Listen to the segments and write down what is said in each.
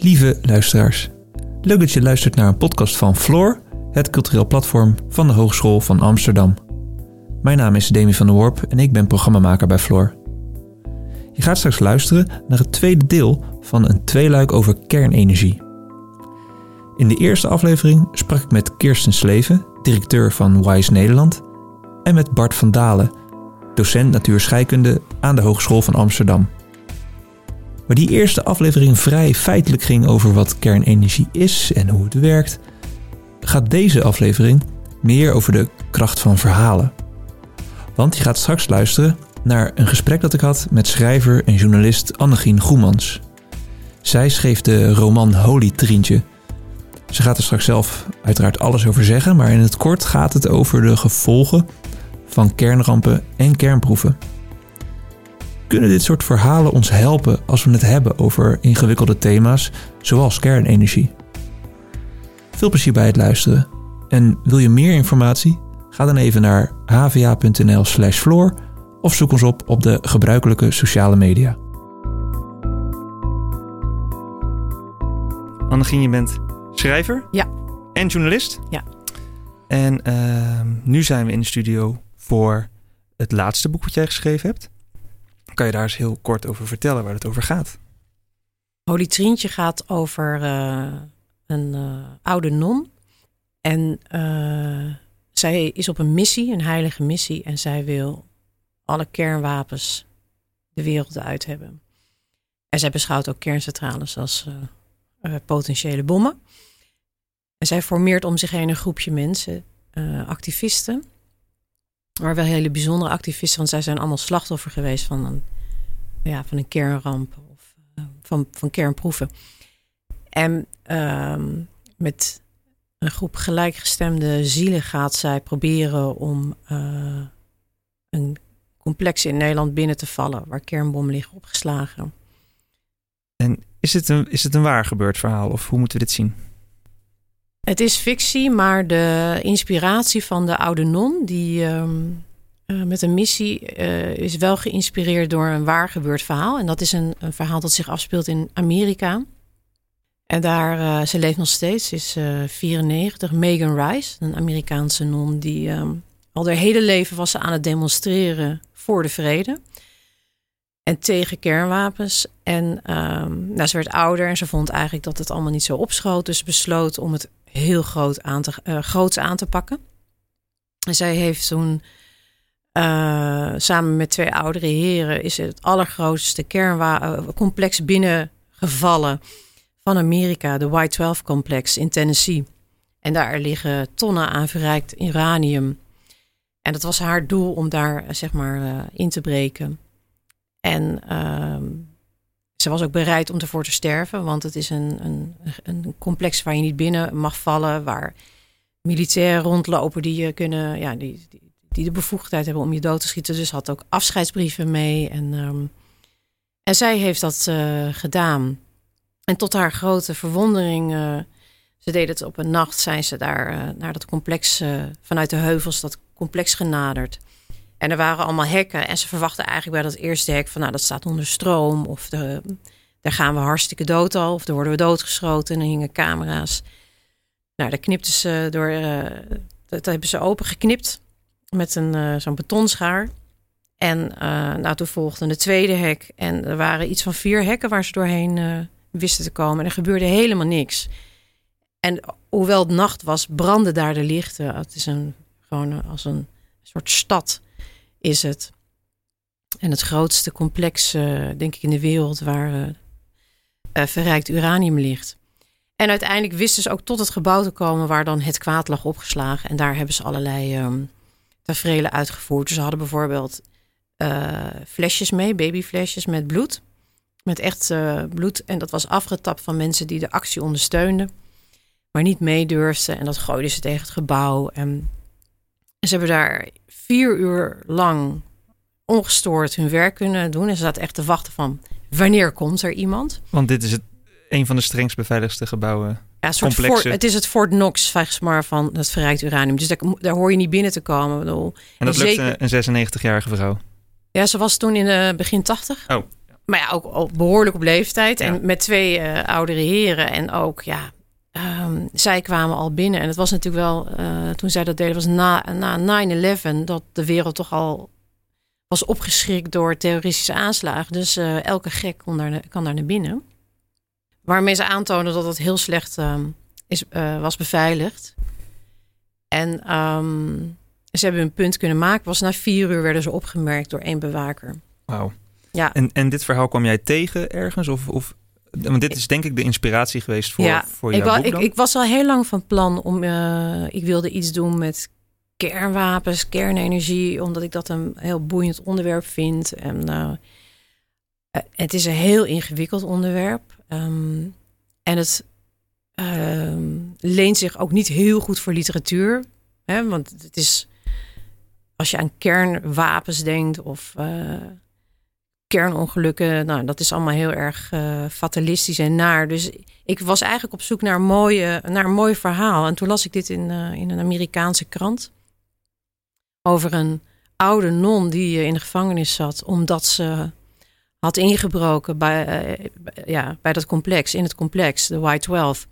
Lieve luisteraars, leuk dat je luistert naar een podcast van Floor, het cultureel platform van de Hogeschool van Amsterdam. Mijn naam is Demi van der Worp en ik ben programmamaker bij Floor. Je gaat straks luisteren naar het tweede deel van een tweeluik over kernenergie. In de eerste aflevering sprak ik met Kirsten Sleven, directeur van WISE Nederland, en met Bart van Dalen, docent natuurscheikunde aan de Hogeschool van Amsterdam. Waar die eerste aflevering vrij feitelijk ging over wat kernenergie is en hoe het werkt, gaat deze aflevering meer over de kracht van verhalen. Want je gaat straks luisteren naar een gesprek dat ik had met schrijver en journalist Annegien Goemans. Zij schreef de roman Holy Trientje. Ze gaat er straks zelf uiteraard alles over zeggen, maar in het kort gaat het over de gevolgen van kernrampen en kernproeven. Kunnen dit soort verhalen ons helpen als we het hebben over ingewikkelde thema's zoals kernenergie? Veel plezier bij het luisteren. En wil je meer informatie? Ga dan even naar hva.nl/slash floor of zoek ons op op de gebruikelijke sociale media. Annegien, je bent schrijver Ja. en journalist. Ja. En ehm, nu zijn we in de studio voor het laatste boek wat jij geschreven hebt. Kan je daar eens heel kort over vertellen waar het over gaat? Holy Trientje gaat over eh, een eh, oude non. En eh, zij is op een missie, een heilige missie. En zij wil alle kernwapens de wereld uit hebben. En zij beschouwt ook kerncentrales als potentiële bommen. En zij formeert om zich heen een groepje mensen, activisten. Maar wel hele bijzondere activisten, want zij zijn allemaal slachtoffer geweest van een, ja, van een kernramp of eh, van, van kernproeven. En ehm, met een groep gelijkgestemde zielen gaat zij proberen om eh, een complex in Nederland binnen te vallen waar kernbommen liggen opgeslagen. En is het een, is het een waar gebeurd verhaal of hoe moeten we dit zien? Het is fictie, maar de inspiratie van de oude non, die ehm, eh, met een missie eh, is wel geïnspireerd door een waar gebeurd verhaal. En dat is een, een verhaal dat zich afspeelt in Amerika. En daar, eh, ze leeft nog steeds, is eh 94. Megan Rice, een Amerikaanse non, die ehm, al haar hele leven was ze aan het demonstreren voor de vrede. En tegen kernwapens. En ehm, nou, ze werd ouder en ze vond eigenlijk dat het allemaal niet zo opschoot. Dus besloot om het heel groot aan te, eh, groots aan te pakken. En zij heeft toen eh, samen met twee oudere heren... is het allergrootste kerncomplex binnengevallen van Amerika. De Y-12-complex in Tennessee. En daar liggen tonnen aan verrijkt uranium. En dat was haar doel om daar eh, zeg maar eh, in te breken. En ehm, ze was ook bereid om ervoor te sterven, want het is een, een, een complex waar je niet binnen mag vallen, waar militairen rondlopen die je kunnen, ja, die, die, die de bevoegdheid hebben om je dood te schieten. Dus had ook afscheidsbrieven mee. En, ehm, en zij heeft dat eh, gedaan. En tot haar grote verwondering, eh, ze deed het op een nacht, zijn ze daar eh, naar dat complex, vanuit de heuvels, dat complex genaderd. En er waren allemaal hekken. En ze verwachten eigenlijk bij dat eerste hek van, nou, dat staat onder stroom. Of de, daar gaan we hartstikke dood al. Of daar worden we doodgeschoten. En er hingen camera's. Nou, daar knipten ze door, eh, dat hebben ze opengeknipt met een, eh, zo'n betonschaar. En eh, nou, toen volgde de tweede hek. En er waren iets van vier hekken waar ze doorheen wisten te komen. En er gebeurde helemaal niks. En hoewel het nacht was, brandden daar de lichten. Het is een, gewoon een- als een soort stad is het. En het grootste complex, eh, denk ik, in de wereld waar eh, verrijkt uranium ligt. En uiteindelijk wisten ze ook tot het gebouw te komen waar dan het kwaad lag opgeslagen. En daar hebben ze allerlei ehm tafereelen uitgevoerd. Dus ze hadden bijvoorbeeld flesjes mee, babyflesjes met bloed. Met echt bloed. En dat was afgetapt van mensen die de actie ondersteunden. Maar niet meedurfden. En dat gooiden ze tegen het gebouw. En ze hebben daar vier uur lang ongestoord hun werk kunnen doen. En ze zaten echt te wachten van wanneer komt er iemand? Want dit is het, een van de strengst beveiligste gebouwen. Ja, soort. Fort- het is het Fort Knox, zeg maar, van het verrijkt uranium. Dus daar, daar hoor je niet binnen te komen. Bedoel, En dat Zeker. lukt een 96-jarige vrouw. ja, ze was toen in de begin tachtig. Oh, maar ja, ook al behoorlijk op leeftijd. Ja. En met twee eh, oudere heren. En ook, ja, ehm, zij kwamen al binnen. En het was natuurlijk wel, eh, toen zij dat deden, was na, na 9-11... dat de wereld toch al was opgeschrikt door terroristische aanslagen. Dus eh, elke gek kon daar, kan daar naar binnen. Waarmee ze aantonen dat het heel slecht ehm, is, eh, was beveiligd. En ehm, ze hebben hun punt kunnen maken. Was na vier uur werden ze opgemerkt door één bewaker. Wauw. Ja. En, en dit verhaal kwam jij tegen ergens? Of, of, want dit is denk ik de inspiratie geweest voor, ja, voor ik, jouw wa- boek ik, dan? ik was al heel lang van plan om. eh, ik wilde iets doen met kernwapens, kernenergie, omdat ik dat een heel boeiend onderwerp vind. En eh, het is een heel ingewikkeld onderwerp. Ehm, en het ehm, leent zich ook niet heel goed voor literatuur. Hè, want het is. Als je aan kernwapens denkt of eh, kernongelukken, nou, dat is allemaal heel erg eh, fatalistisch en naar. Dus ik was eigenlijk op zoek naar een, mooie, naar een mooi verhaal. En toen las ik dit in, eh, in een Amerikaanse krant. Over een oude non die eh, in de gevangenis zat. omdat ze had ingebroken bij, ja, bij dat complex, in het complex, de Y12.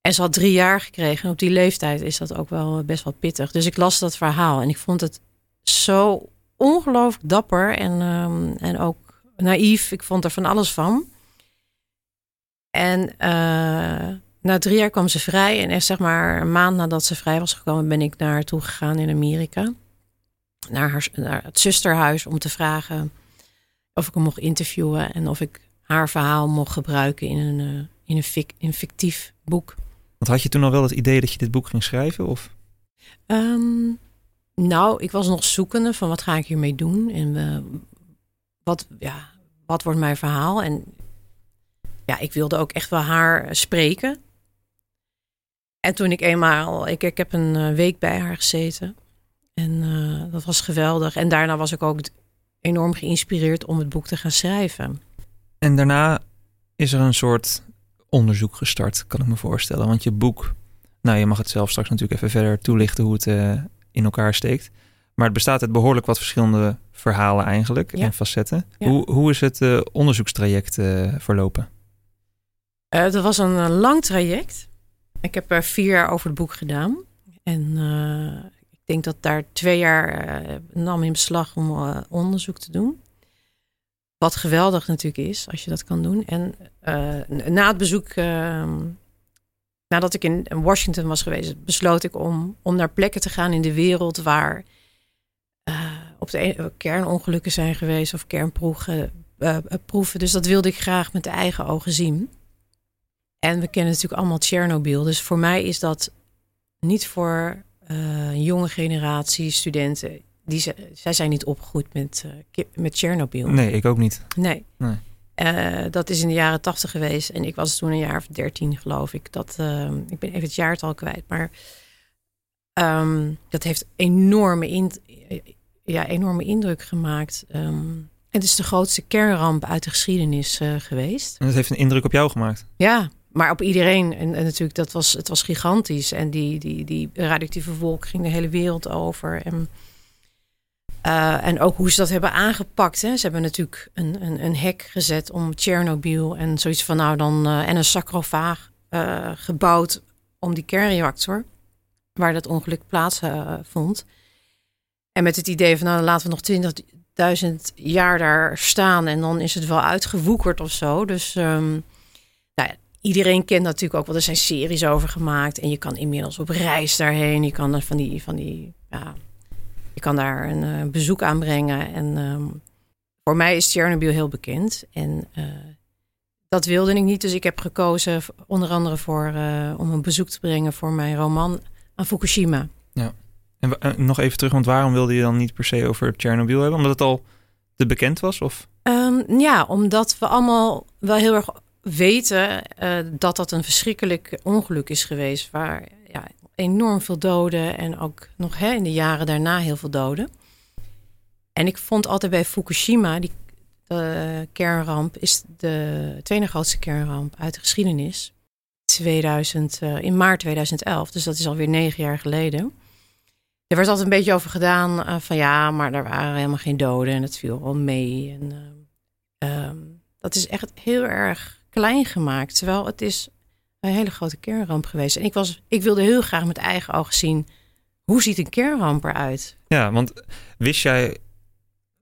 En ze had drie jaar gekregen. En op die leeftijd is dat ook wel best wel pittig. Dus ik las dat verhaal en ik vond het zo ongelooflijk dapper en, ehm, en ook naïef. Ik vond er van alles van. En eh, na drie jaar kwam ze vrij. En echt zeg maar een maand nadat ze vrij was gekomen, ben ik naar haar toe gegaan in Amerika. Naar, haar, naar het zusterhuis om te vragen of ik hem mocht interviewen. En of ik haar verhaal mocht gebruiken in een, eh, in een, fic- in een fictief boek. Want had je toen al wel het idee dat je dit boek ging schrijven? Of? Ehm, nou, ik was nog zoekende van wat ga ik hiermee doen en eh, wat, ja, wat wordt mijn verhaal. En ja, ik wilde ook echt wel haar spreken. En toen ik eenmaal, ik, ik heb een eh, week bij haar gezeten en eh, dat was geweldig. En daarna was ik ook enorm geïnspireerd om het boek te gaan schrijven. En daarna is er een soort onderzoek gestart, kan ik me voorstellen. Want je boek, nou je mag het zelf straks natuurlijk even verder toelichten hoe het in elkaar steekt. Maar het bestaat uit behoorlijk wat verschillende verhalen eigenlijk Ja. en facetten. Ja. Hoe, hoe is het eh, onderzoekstraject eh, verlopen? Eh, dat was een lang traject. Ik heb er vier jaar over het boek gedaan. En ik denk dat daar twee jaar nam in beslag om onderzoek te doen. Wat geweldig natuurlijk is, als je dat kan doen. En na het bezoek, eh, nadat ik in Washington was geweest, besloot ik om, om naar plekken te gaan in de wereld waar eh, op de een- kernongelukken zijn geweest of kernproeven. eh, eh, proeven. Dus dat wilde ik graag met de eigen ogen zien. En we kennen natuurlijk allemaal Tsjernobyl. Dus voor mij is dat niet voor eh, jonge generatie studenten. Die, ze- zij zijn niet opgegroeid met, eh, met Tsjernobyl. Nee, ik ook niet. Nee. Nee. Eh, dat is in de jaren tachtig geweest. En ik was toen een jaar of dertien, geloof ik. Dat, eh, ik ben even het jaartal kwijt. Maar ehm, dat heeft enorme, in, ja, enorme indruk gemaakt. Ehm, het is de grootste kernramp uit de geschiedenis eh, geweest. En dat heeft een indruk op jou gemaakt. Ja, maar op iedereen. En, en natuurlijk, dat was, het was gigantisch. En die, die, die radioactieve wolk ging de hele wereld over. En, eh, en ook hoe ze dat hebben aangepakt. Hè. Ze hebben natuurlijk een, een, een hek gezet om Tsjernobyl. En zoiets van nou dan. eh, en een sarcofaag eh, gebouwd om die kernreactor. Waar dat ongeluk plaatsvond. vond. En met het idee van nou laten we nog 20.000 jaar daar staan. En dan is het wel uitgewoekerd of zo. Dus. ehm, nou ja, iedereen kent natuurlijk ook wel. Er zijn series over gemaakt. En je kan inmiddels op reis daarheen. Je kan van die, van die ja, je kan daar een eh, bezoek aanbrengen. En ehm, voor mij is Chernobyl heel bekend. En eh, dat wilde ik niet. Dus ik heb gekozen onder andere voor, eh, om een bezoek te brengen voor mijn roman aan Fukushima. En wa- eh, nog even terug, want waarom wilde je dan niet per se over Chernobyl hebben? Omdat het al te bekend was? Of? Ehm, ja, omdat we allemaal wel heel erg weten dat dat een verschrikkelijk ongeluk is geweest. Waar ja, enorm veel doden en ook nog hè, in de jaren daarna heel veel doden. En ik vond altijd bij Fukushima, die eh, kernramp, is de tweede grootste kernramp uit de geschiedenis. 2000, eh, in maart 2011, dus dat is alweer negen jaar geleden. Er werd altijd een beetje over gedaan eh, van ja, maar er waren helemaal geen doden en het viel wel mee. En, ehm, dat is echt heel erg klein gemaakt. Terwijl het is een hele grote kernramp geweest. En ik, was, ik wilde heel graag met eigen ogen zien... hoe ziet een kernramp eruit? Ja, want wist jij,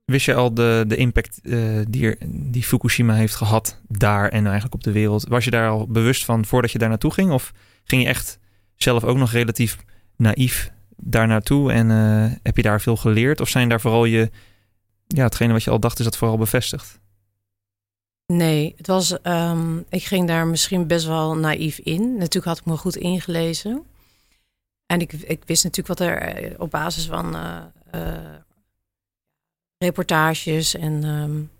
wist jij al de, de impact uh, die, die Fukushima heeft gehad daar en eigenlijk op de wereld? Was je daar al bewust van voordat je daar naartoe ging? Of ging je echt zelf ook nog relatief naïef daar naartoe en uh, heb je daar veel geleerd? Of zijn daar vooral je, ja, hetgene wat je al dacht, is dat vooral bevestigd? Nee, het was, um, ik ging daar misschien best wel naïef in. Natuurlijk had ik me goed ingelezen. En ik, ik wist natuurlijk wat er eh, op basis van uh, uh, reportages en um,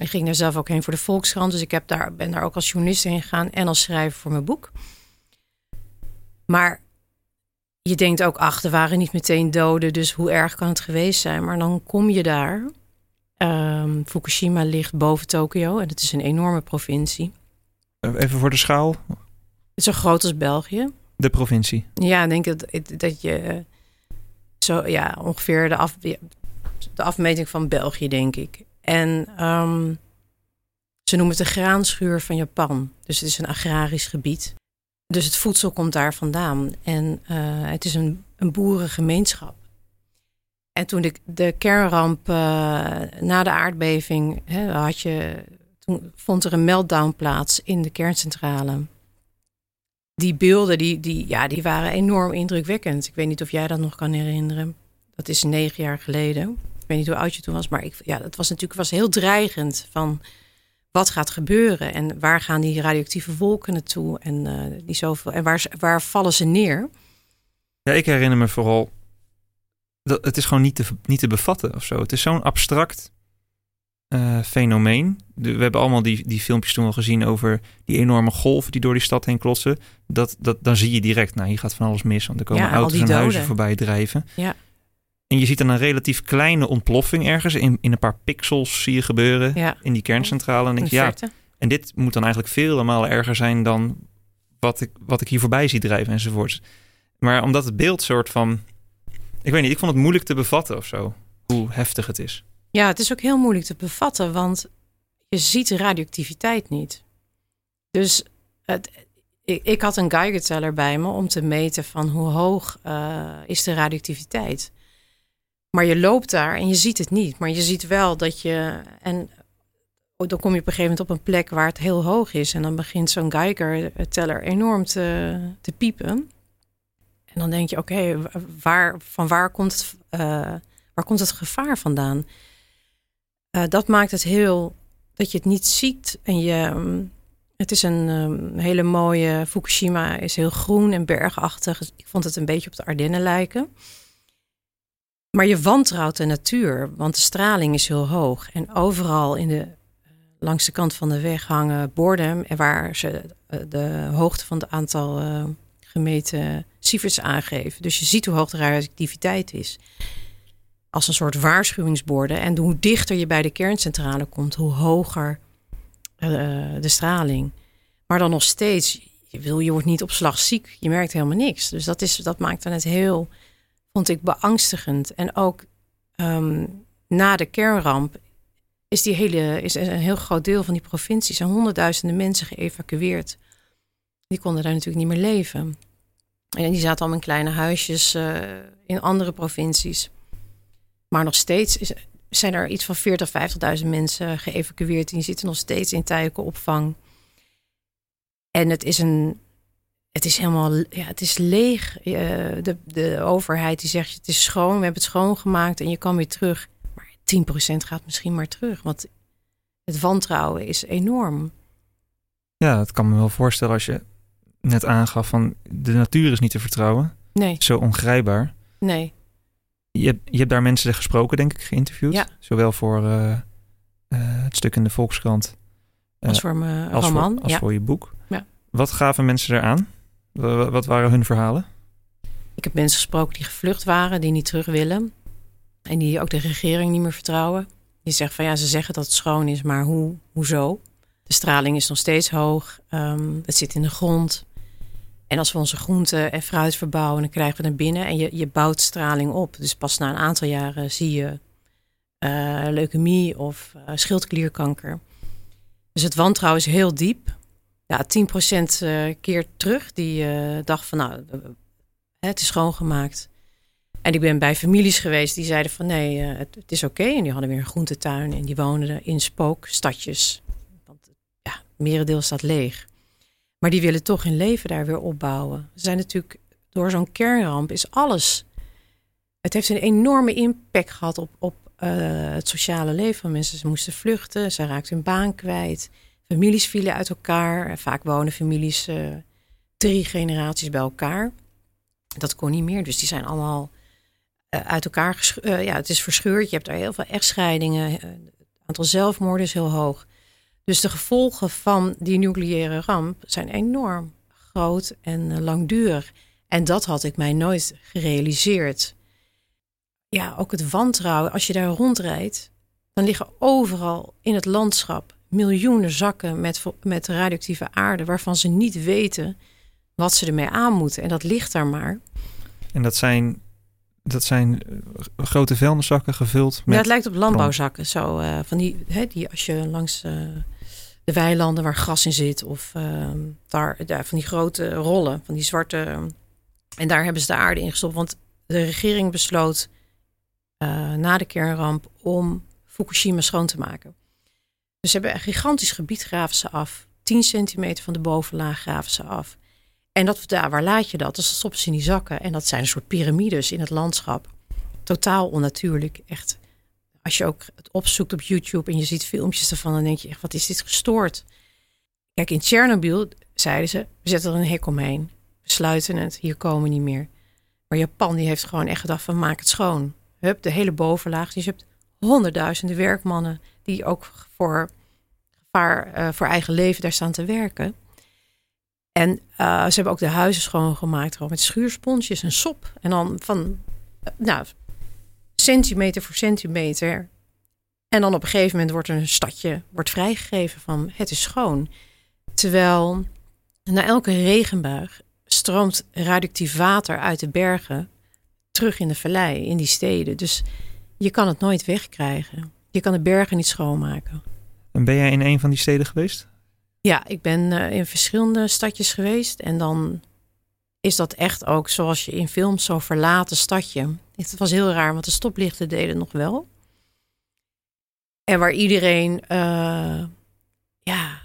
ik ging daar zelf ook heen voor de Volkskrant. Dus ik heb daar, ben daar ook als journalist heen gegaan en als schrijver voor mijn boek. Maar je denkt ook, ach, er waren niet meteen doden, dus hoe erg kan het geweest zijn? Maar dan kom je daar. Um, Fukushima ligt boven Tokio en het is een enorme provincie. Even voor de schaal. Het is zo groot als België. De provincie? Ja, ik denk dat, dat je zo, ja, ongeveer de, af, de afmeting van België, denk ik. En um, ze noemen het de graanschuur van Japan. Dus het is een agrarisch gebied. Dus het voedsel komt daar vandaan. En uh, het is een, een boerengemeenschap. En toen de, de kernramp uh, na de aardbeving hè, had je, toen vond er een meltdown plaats in de kerncentrale. Die beelden die, die, ja, die waren enorm indrukwekkend. Ik weet niet of jij dat nog kan herinneren. Dat is negen jaar geleden. Ik weet niet hoe oud je toen was, maar ik, ja, dat was natuurlijk was heel dreigend. Van wat gaat gebeuren en waar gaan die radioactieve wolken naartoe en, uh, die zoveel, en waar, waar vallen ze neer? Ja, ik herinner me vooral dat het is gewoon niet te, niet te bevatten of zo. Het is zo'n abstract uh, fenomeen. De, we hebben allemaal die, die filmpjes toen al gezien over die enorme golven die door die stad heen klotsen. Dat, dat, dan zie je direct, nou hier gaat van alles mis, want er komen Ja, auto's en doden. huizen voorbij drijven. Ja. En je ziet dan een relatief kleine ontploffing ergens in, in een paar pixels zie je gebeuren Ja, in die kerncentrale. En denk ja, en dit moet dan eigenlijk vele malen erger zijn dan wat ik, wat ik hier voorbij zie drijven enzovoorts. Maar omdat het beeld soort van, ik weet niet, ik vond het moeilijk te bevatten of zo, hoe heftig het is. Ja, het is ook heel moeilijk te bevatten, want je ziet de radioactiviteit niet. Dus het, ik, ik had een Geiger-teller bij me om te meten van hoe hoog eh, is de radioactiviteit. Maar je loopt daar en je ziet het niet. Maar je ziet wel dat je... En dan kom je op een gegeven moment op een plek waar het heel hoog is. En dan begint zo'n Geiger-teller enorm te, te piepen. En dan denk je, oké, waar, van waar komt, het, eh, waar komt het gevaar vandaan? Eh, dat maakt het heel dat je het niet ziet. En je, mm, het is een um, hele mooie. Fukushima is heel groen en bergachtig. Ik vond het een beetje op de Ardennen lijken. Maar je wantrouwt de natuur, want de straling is heel hoog. En overal in de, langs de kant van de weg hangen borden en waar ze eh, de hoogte van het aantal gemeten sieverts aangeven. Dus je ziet hoe hoog de radioactiviteit is als een soort waarschuwingsborden. En hoe dichter je bij de kerncentrale komt, hoe hoger uh, de straling. Maar dan nog steeds, je, wil, je wordt niet op slag ziek. Je merkt helemaal niks. Dus dat, is, dat maakt dan het heel, vond ik, beangstigend. En ook um, na de kernramp is, die hele, is een heel groot deel van die provincie... zijn honderdduizenden mensen geëvacueerd. Die konden daar natuurlijk niet meer leven. En die zaten allemaal in kleine huisjes uh, in andere provincies. Maar nog steeds zijn er iets van 40, 50.000 mensen geëvacueerd. Die zitten nog steeds in tijdelijke opvang. En het is een. Het is helemaal. Ja, het is leeg. Uh, de, de overheid die zegt: het is schoon, we hebben het schoongemaakt en je kan weer terug. Maar 10% gaat misschien maar terug. Want het wantrouwen is enorm. Ja, dat kan me wel voorstellen als je net aangaf van de natuur is niet te vertrouwen. Nee. Zo ongrijpbaar. Nee. Je hebt, je hebt daar mensen gesproken, denk ik, geïnterviewd. Ja. Zowel voor uh, uh, het stuk in de Volkskrant. Uh, als voor mijn als roman. Voor, als ja. voor je boek. Ja. Wat gaven mensen eraan? Wat waren hun verhalen? Ik heb mensen gesproken die gevlucht waren, die niet terug willen. En die ook de regering niet meer vertrouwen. Die zeggen van ja, ze zeggen dat het schoon is, maar hoe, hoezo? De straling is nog steeds hoog. Um, het zit in de grond. En als we onze groenten en fruit verbouwen, dan krijgen we naar binnen en je, je bouwt straling op. Dus pas na een aantal jaren zie je uh, leukemie of uh, schildklierkanker. Dus het wantrouwen is heel diep. Ja, 10% eh, keer terug. Die uh, dacht van nou, het is schoongemaakt. En ik ben bij families geweest die zeiden van nee, het, het, is oké. En die hadden weer een groentetuin en die woonden in spookstadjes. Want ja, merendeel staat leeg. Maar die willen toch hun leven daar weer opbouwen. Ze zijn natuurlijk, door zo'n kernramp is alles. Het heeft een enorme impact gehad op, op uh, het sociale leven van mensen. Ze moesten vluchten, ze raakten hun baan kwijt. Families vielen uit elkaar. Vaak wonen families uh, drie generaties bij elkaar. Dat kon niet meer, dus die zijn allemaal uh, uit elkaar. ja, het is verscheurd. Je hebt daar heel veel echtscheidingen. Het aantal zelfmoorden is heel hoog. Dus de gevolgen van die nucleaire ramp zijn enorm groot en langdurig. En dat had ik mij nooit gerealiseerd ja, ook het wantrouwen. Als je daar rondrijdt, dan liggen overal in het landschap miljoenen zakken met, met radioactieve aarde, waarvan ze niet weten wat ze ermee aan moeten. En dat ligt daar maar. En dat zijn, dat zijn eh, grote vuilniszakken gevuld met... Ja, het lijkt op landbouwzakken. Zo, uh, van die, hè, die als je langs uh, de weilanden waar gras in zit... of uh, daar, van die grote rollen, van die zwarte... en daar hebben ze de aarde in gestopt. Want de regering besloot uh, na de kernramp om Fukushima schoon te maken. Dus ze hebben een gigantisch gebied graven ze af. 10 centimeter van de bovenlaag graven ze af. En dat, daar, waar laat je dat? Dus dat stoppen ze in die zakken. En dat zijn een soort piramides in het landschap. Totaal onnatuurlijk. Echt. Als je ook het opzoekt op YouTube en je ziet filmpjes ervan, dan denk je echt, wat is dit gestoord? Kijk, in Tsjernobyl zeiden ze, we zetten er een hek omheen. We sluiten het, hier komen we niet meer. Maar Japan die heeft gewoon echt gedacht van maak het schoon. Hup, de hele bovenlaag. Dus je hebt honderdduizenden werkmannen die ook voor gevaar uh, voor eigen leven daar staan te werken. En uh, ze hebben ook de huizen schoongemaakt, gewoon met schuursponsjes en sop. En dan van, uh, nou, centimeter voor centimeter. En dan op een gegeven moment wordt er een stadje wordt vrijgegeven van het is schoon. Terwijl na elke regenbuig stroomt radioactief water uit de bergen terug in de vallei, in die steden. Dus je kan het nooit wegkrijgen. Je kan de bergen niet schoonmaken. En ben jij in een van die steden geweest? Ja, ik ben uh, in verschillende stadjes geweest. En dan is dat echt ook zoals je in films zo verlaten stadje. Het was heel raar, want de stoplichten deden nog wel. En waar iedereen, uh, ja,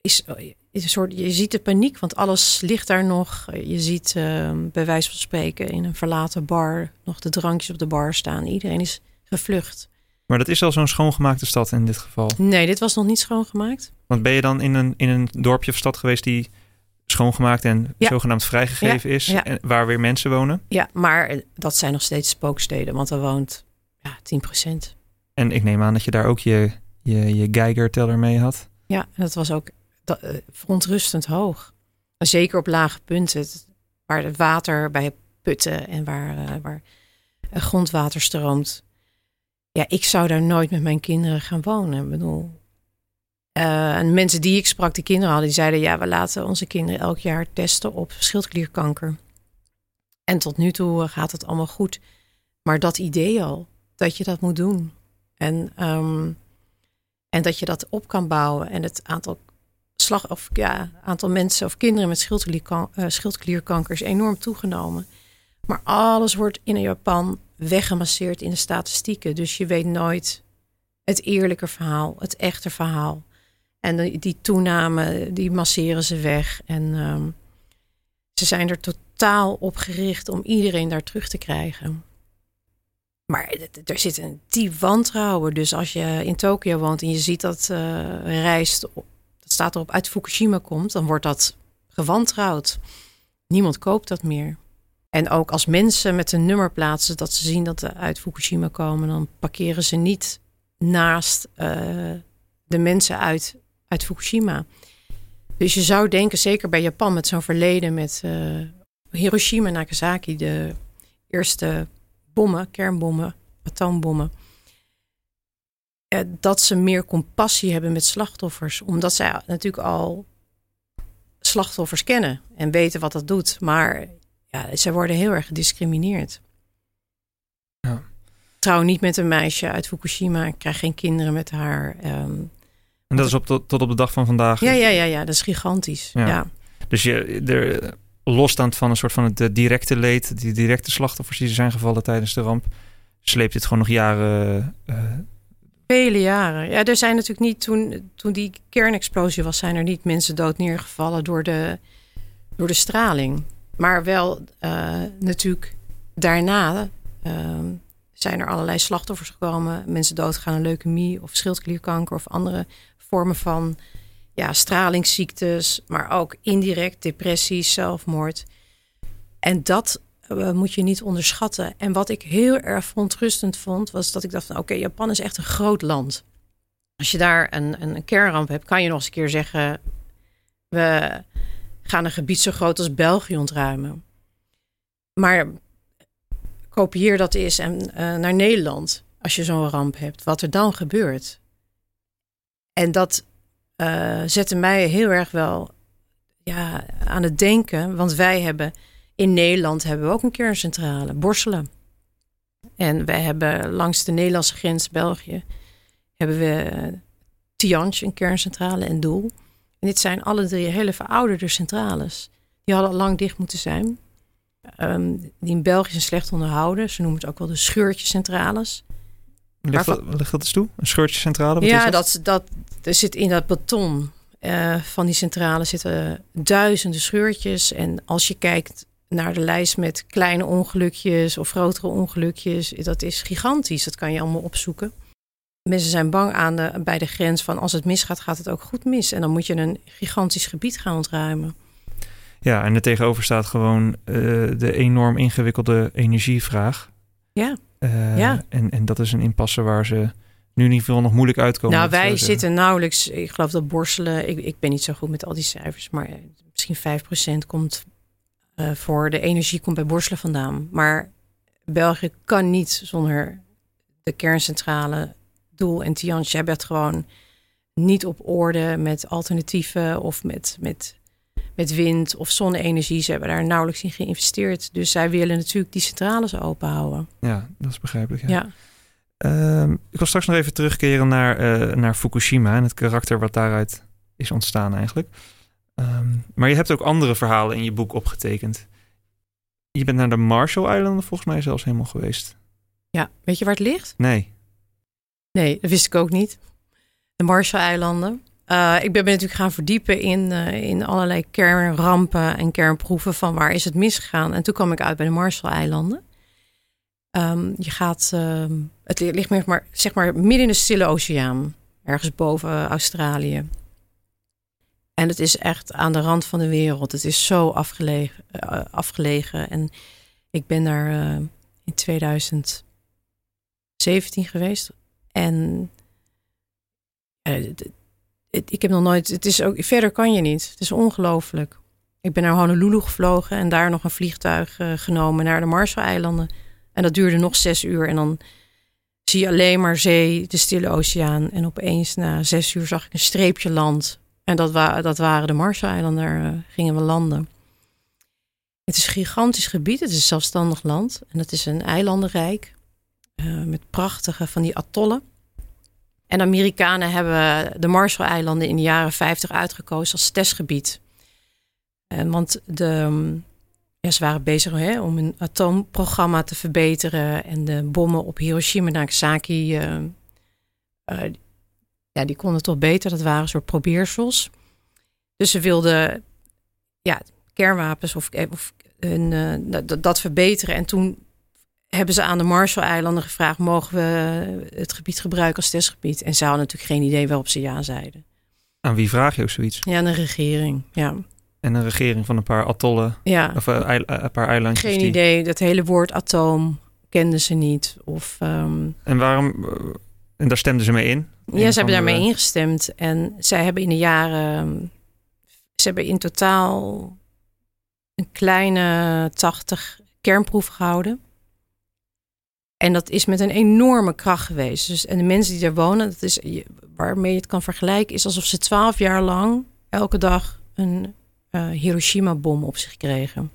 is, is een soort, je ziet de paniek, want alles ligt daar nog. Je ziet uh, bij wijze van spreken in een verlaten bar nog de drankjes op de bar staan. Iedereen is gevlucht. Maar dat is al zo'n schoongemaakte stad in dit geval? Nee, dit was nog niet schoongemaakt. Want ben je dan in een, in een dorpje of stad geweest die schoongemaakt en Ja. zogenaamd vrijgegeven Ja, is, ja. waar weer mensen wonen? Ja, maar dat zijn nog steeds spooksteden, want er woont ja, 10%. En ik neem aan dat je daar ook je, je, je Geiger-teller mee had. Ja, dat was ook da- eh, verontrustend hoog. Zeker op lage punten, waar het water bij putten en waar, eh, waar eh, grondwater stroomt. Ja, ik zou daar nooit met mijn kinderen gaan wonen. Ik bedoel, eh, en mensen die ik sprak, die kinderen hadden, die zeiden: ja, we laten onze kinderen elk jaar testen op schildklierkanker. En tot nu toe gaat het allemaal goed. Maar dat idee al, dat je dat moet doen. En, ehm, en dat je dat op kan bouwen. En het aantal slag of ja, aantal mensen of kinderen met eh, schildklierkanker is enorm toegenomen. Maar alles wordt in Japan weggemasseerd in de statistieken. Dus je weet nooit het eerlijke verhaal, het echte verhaal. En die, toename, die masseren ze weg. En ehm, ze zijn er totaal op gericht om iedereen daar terug te krijgen. Maar er zit een diep wantrouwen. Dus als je in Tokio woont en je ziet dat eh rijst, dat staat erop uit Fukushima komt, dan wordt dat gewantrouwd. Niemand koopt dat meer. En ook als mensen met een nummer plaatsen dat ze zien dat ze uit Fukushima komen, dan parkeren ze niet naast eh, de mensen uit, uit Fukushima. Dus je zou denken, zeker bij Japan met zo'n verleden met eh, Hiroshima en Nagasaki, de eerste bommen, kernbommen, atoombommen. eh, dat ze meer compassie hebben met slachtoffers. Omdat zij natuurlijk al slachtoffers kennen en weten wat dat doet. Maar ja, zij worden heel erg gediscrimineerd. Ja. Trouw niet met een meisje uit Fukushima. Ik krijg geen kinderen met haar. ehm, En dat is op tot, tot op de dag van vandaag. Ja, ja, ja, ja, dat is gigantisch. Ja. Ja. Dus je, er, losstaand van een soort van het eh, directe leed, die directe slachtoffers die zijn gevallen tijdens de ramp, sleept dit gewoon nog jaren. eh, Vele jaren. Ja, er zijn natuurlijk niet toen, toen die kernexplosie was, zijn er niet mensen dood neergevallen door de, door de straling. Maar wel eh, natuurlijk daarna ehm, zijn er allerlei slachtoffers gekomen. Mensen doodgaan aan leukemie of schildklierkanker of andere vormen van ja, stralingsziektes, maar ook indirect depressies, zelfmoord. En dat eh, moet je niet onderschatten. En wat ik heel erg verontrustend vond, was dat ik dacht oké, Japan is echt een groot land. Als je daar een, een, een kernramp hebt, kan je nog eens een keer zeggen, we gaan een gebied zo groot als België ontruimen. Maar kopieer dat eens en, eh, naar Nederland, als je zo'n ramp hebt, wat er dan gebeurt. En dat eh, zette mij heel erg wel ja, aan het denken, want wij hebben in Nederland hebben we ook een kerncentrale, Borselen. En wij hebben langs de Nederlandse grens België hebben we eh, een kerncentrale en Doel. En dit zijn alle drie hele verouderde centrales. Die hadden al lang dicht moeten zijn. Ehm, die in België slecht onderhouden. Ze noemen het ook wel de scheurtjecentrales. Ligt, dat, ligt dat eens toe? Een scheurtje centrale? Wat ja, is dat? Dat, er zit in dat beton eh, van die centrale zitten duizenden scheurtjes. En als je kijkt naar de lijst met kleine ongelukjes of grotere ongelukjes, dat is gigantisch. Dat kan je allemaal opzoeken. Mensen zijn bang aan de, bij de grens van als het misgaat, gaat het ook goed mis. En dan moet je een gigantisch gebied gaan ontruimen. Ja, en er tegenover staat gewoon eh, de enorm ingewikkelde energievraag. Ja. Eh, Ja. En, en dat is een impasse waar ze nu in ieder geval nog moeilijk uitkomen. nou, wij zeggen. zitten nauwelijks, ik geloof dat borstelen, ik, ik ben niet zo goed met al die cijfers, maar eh, misschien 5% komt eh, voor de energie komt bij borstelen vandaan. Maar België kan niet zonder de kerncentrale Doel en Tianjin. Hebben het gewoon niet op orde met alternatieven of met, met, met wind of zonne-energie. Ze hebben daar nauwelijks in geïnvesteerd. Dus zij willen natuurlijk die centrales open houden. Ja, dat is begrijpelijk. Ja. Ja. Ehm, ik wil straks nog even terugkeren naar, eh, naar Fukushima en het karakter wat daaruit is ontstaan eigenlijk. Ehm, maar je hebt ook andere verhalen in je boek opgetekend. Je bent naar de Marshall-eilanden volgens mij zelfs helemaal geweest. ja, weet je waar het ligt? Nee. Nee, dat wist ik ook niet. De Marshall-eilanden. Eh, ik ben natuurlijk gaan verdiepen in, eh, in allerlei kernrampen en kernproeven van waar is het misgegaan. En toen kwam ik uit bij de Marshall-eilanden. Ehm, je gaat, ehm, het ligt meer, maar, zeg maar midden in de Stille Oceaan, ergens boven Australië. En het is echt aan de rand van de wereld. Het is zo afgelegen. eh, afgelegen. En ik ben daar in 2017 geweest. En ik heb nog nooit. Het is ook verder kan je niet. Het is ongelooflijk. Ik ben naar Honolulu gevlogen en daar nog een vliegtuig eh, genomen naar de Marshall-eilanden. En dat duurde nog zes uur. En dan zie je alleen maar zee, de Stille Oceaan. En opeens na zes uur zag ik een streepje land. En dat, dat waren de Marshall-eilanden. Daar eh, gingen we landen. Het is een gigantisch gebied. Het is een zelfstandig land. En het is een eilandenrijk. eh, met prachtige van die atollen. En de Amerikanen hebben de Marshall-eilanden in de jaren 50 uitgekozen als testgebied. En want de, mm, ja, ze waren bezig hè, om hun atoomprogramma te verbeteren. En de bommen op Hiroshima en Nagasaki, eh, eh, ja, die konden toch beter. Dat waren een soort probeersels. Dus ze wilden ja, kernwapens of, of hun, eh, dat verbeteren. En toen hebben ze aan de Marshall-eilanden gevraagd: mogen we het gebied gebruiken als testgebied? En ze hadden natuurlijk geen idee waarop ze ja zeiden. Aan wie vraag je ook zoiets? Ja, aan de regering. Ja, En een regering van een paar atollen, ja. of eh, eh, een paar eilandjes. geen die- idee. Dat hele woord atoom kenden ze niet. Of, ehm, En waarom... eh, en daar stemden ze mee in? ja, ze hebben de- daarmee ingestemd. En zij hebben in de jaren. Ze hebben in totaal een kleine 80 kernproeven gehouden. En dat is met een enorme kracht geweest. Dus, en de mensen die daar wonen, dat is, waarmee je het kan vergelijken, is alsof ze twaalf jaar lang elke dag een eh, Hiroshima-bom op zich kregen.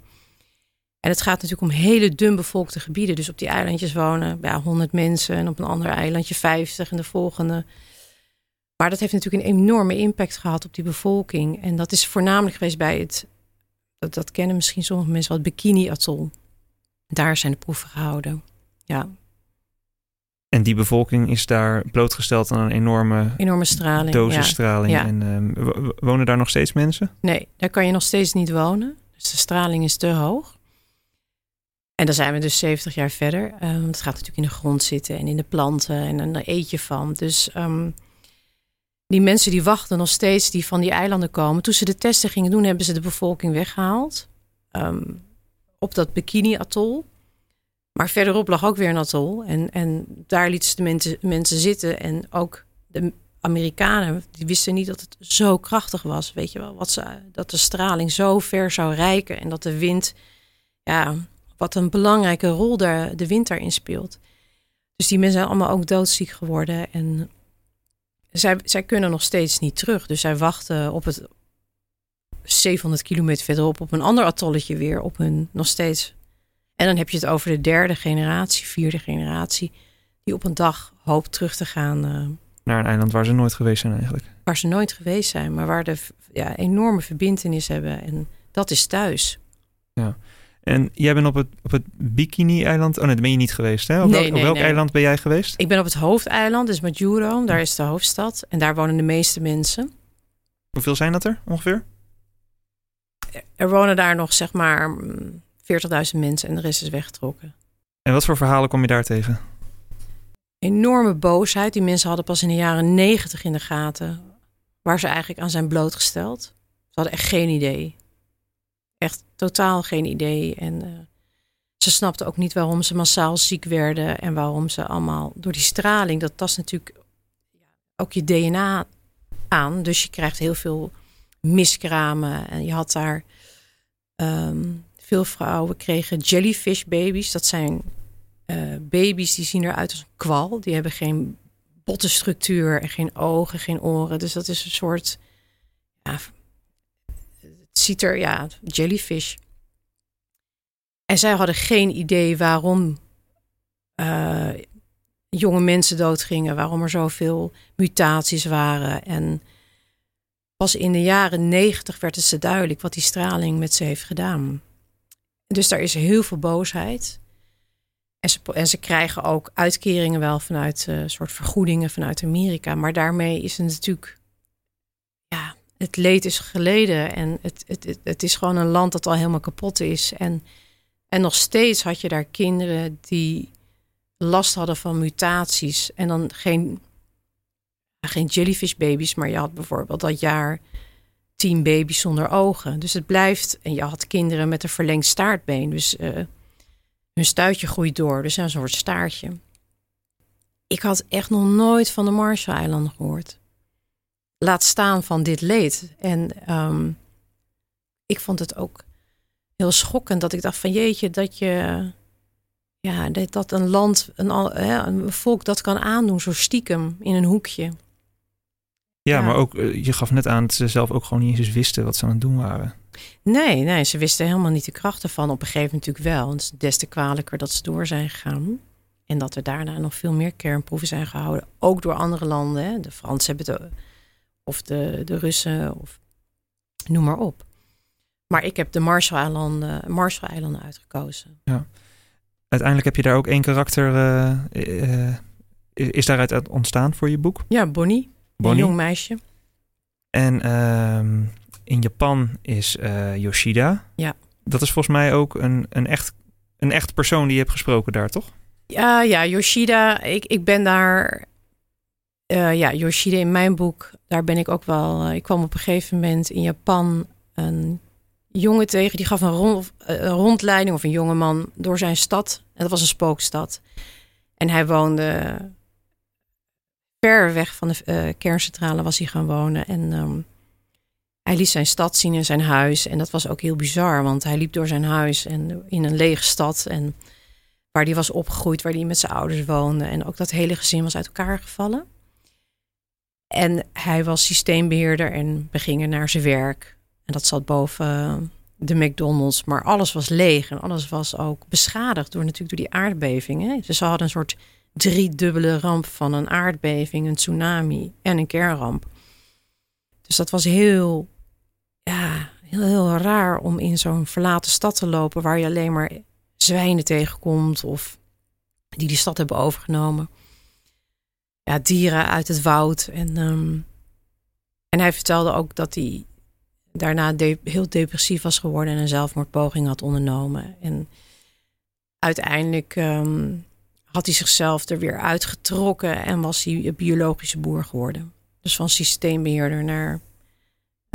En het gaat natuurlijk om hele dun bevolkte gebieden. Dus op die eilandjes wonen ja, 100 mensen en op een ander eilandje 50 en de volgende Maar dat heeft natuurlijk een enorme impact gehad op die bevolking. En dat is voornamelijk geweest bij het, dat, dat kennen misschien sommige mensen wel, het Bikini-atol. Daar zijn de proeven gehouden. Ja, En die bevolking is daar blootgesteld aan een enorme enorme straling. ja. En ehm, wonen daar nog steeds mensen? Nee, daar kan je nog steeds niet wonen. Dus de straling is te hoog. En dan zijn we dus 70 jaar verder. Ehm, het gaat natuurlijk in de grond zitten en in de planten en, en daar eet je van. Dus ehm, die mensen die wachten nog steeds, die van die eilanden komen. Toen ze de testen gingen doen, hebben ze de bevolking weggehaald. Op dat bikini-atol. Maar verderop lag ook weer een atol. En, en daar lieten ze de mensen, mensen zitten. En ook de Amerikanen, die wisten niet dat het zo krachtig was. Weet je wel, wat ze, dat de straling zo ver zou reiken. En dat de wind, ja, wat een belangrijke rol daar, de wind daarin speelt. Dus die mensen zijn allemaal ook doodziek geworden. En zij, zij kunnen nog steeds niet terug. Dus zij wachten op het 700 kilometer verderop op een ander atolletje weer. Op hun nog steeds. En dan heb je het over de derde generatie, vierde generatie. Die op een dag hoopt terug te gaan. eh, Naar een eiland waar ze nooit geweest zijn eigenlijk. waar ze nooit geweest zijn, maar waar de ja, enorme verbindenis hebben. En dat is thuis. En jij bent op het, op het Bikini-eiland. Oh nee, daar ben je niet geweest. Hè? Op Nee, welk, op nee, welk nee. eiland ben jij geweest? Ik ben op het hoofdeiland, dus Majuro. Daar is de hoofdstad. En daar wonen de meeste mensen. Hoeveel zijn dat er ongeveer? Er wonen daar nog zeg maar mm, 40.000 mensen en de rest is weggetrokken. En wat voor verhalen kom je daar tegen? Enorme boosheid. Die mensen hadden pas in de jaren 90 in de gaten waar ze eigenlijk aan zijn blootgesteld. Ze hadden echt geen idee. Echt totaal geen idee. En eh, ze snapten ook niet waarom ze massaal ziek werden en waarom ze allemaal door die straling, dat tast natuurlijk ook je DNA aan. Dus je krijgt heel veel miskramen. En je had daar ehm, veel vrouwen kregen jellyfish baby's. Dat zijn eh, baby's die zien eruit als een kwal. Die hebben geen bottenstructuur en geen ogen, geen oren. Dus dat is een soort. Ja, ziet er, ja, jellyfish. En zij hadden geen idee waarom eh, jonge mensen doodgingen, waarom er zoveel mutaties waren. En pas in de jaren negentig werd het ze duidelijk wat die straling met ze heeft gedaan. Dus daar is heel veel boosheid. En ze, en ze krijgen ook uitkeringen wel vanuit een soort vergoedingen vanuit Amerika. Maar daarmee is het natuurlijk. Ja, het leed is geleden. En het, het, het, het is gewoon een land dat al helemaal kapot is. En, en nog steeds had je daar kinderen die last hadden van mutaties. En dan geen, geen jellyfish baby's, maar je had bijvoorbeeld dat jaar tien baby's zonder ogen. Dus het blijft. En je had kinderen met een verlengd staartbeen. Dus. eh, hun stuitje groeit door, dus een soort staartje. Ik had echt nog nooit van de Marshall-eilanden gehoord. Laat staan van dit leed. En ehm, ik vond het ook heel schokkend dat ik dacht van jeetje, dat je ja, dat, een land, een, een volk dat kan aandoen, zo stiekem in een hoekje. Ja, Ja. maar ook, eh, je gaf net aan dat ze zelf ook gewoon niet eens wisten wat ze aan het doen waren. Nee, nee, ze wisten helemaal niet de kracht ervan. Op een gegeven moment natuurlijk wel. En het is des te kwalijker dat ze door zijn gegaan. En dat er daarna nog veel meer kernproeven zijn gehouden. Ook door andere landen. Hè. De Fransen hebben het, of de, de Russen, of noem maar op. Maar ik heb de Marshall-eilanden Marshall uitgekozen. Uiteindelijk heb je daar ook één karakter. eh, eh, is daaruit uit ontstaan voor je boek? Ja, Bonnie, Bonnie. een jong meisje. En ehm, in Japan is eh, Yoshida. Ja. Dat is volgens mij ook een, een, echt, een echt persoon die je hebt gesproken daar, toch? Ja, ja, Yoshida. Ik, ik ben daar. eh, ja, Yoshida in mijn boek. Daar ben ik ook wel. eh, ik kwam op een gegeven moment in Japan een jongen tegen. Die gaf een, rond, een rondleiding of een jongeman door zijn stad. En dat was een spookstad. En hij woonde ver weg van de eh, kerncentrale was hij gaan wonen. En ehm, hij liet zijn stad zien en zijn huis. En dat was ook heel bizar, want hij liep door zijn huis en in een lege stad. En waar hij was opgegroeid, waar hij met zijn ouders woonde. En ook dat hele gezin was uit elkaar gevallen. En hij was systeembeheerder en beging naar zijn werk. En dat zat boven eh, de McDonald's. Maar alles was leeg en alles was ook beschadigd door natuurlijk door die aardbeving. Hè? Dus ze hadden een soort driedubbele ramp van een aardbeving, een tsunami en een kernramp. Dus dat was heel, ja, heel, heel raar om in zo'n verlaten stad te lopen waar je alleen maar zwijnen tegenkomt of die die stad hebben overgenomen. Ja, dieren uit het woud. En, ehm, en hij vertelde ook dat hij daarna heel depressief was geworden en een zelfmoordpoging had ondernomen. En uiteindelijk ehm, had hij zichzelf er weer uitgetrokken en was hij een biologische boer geworden. Dus van systeembeheerder naar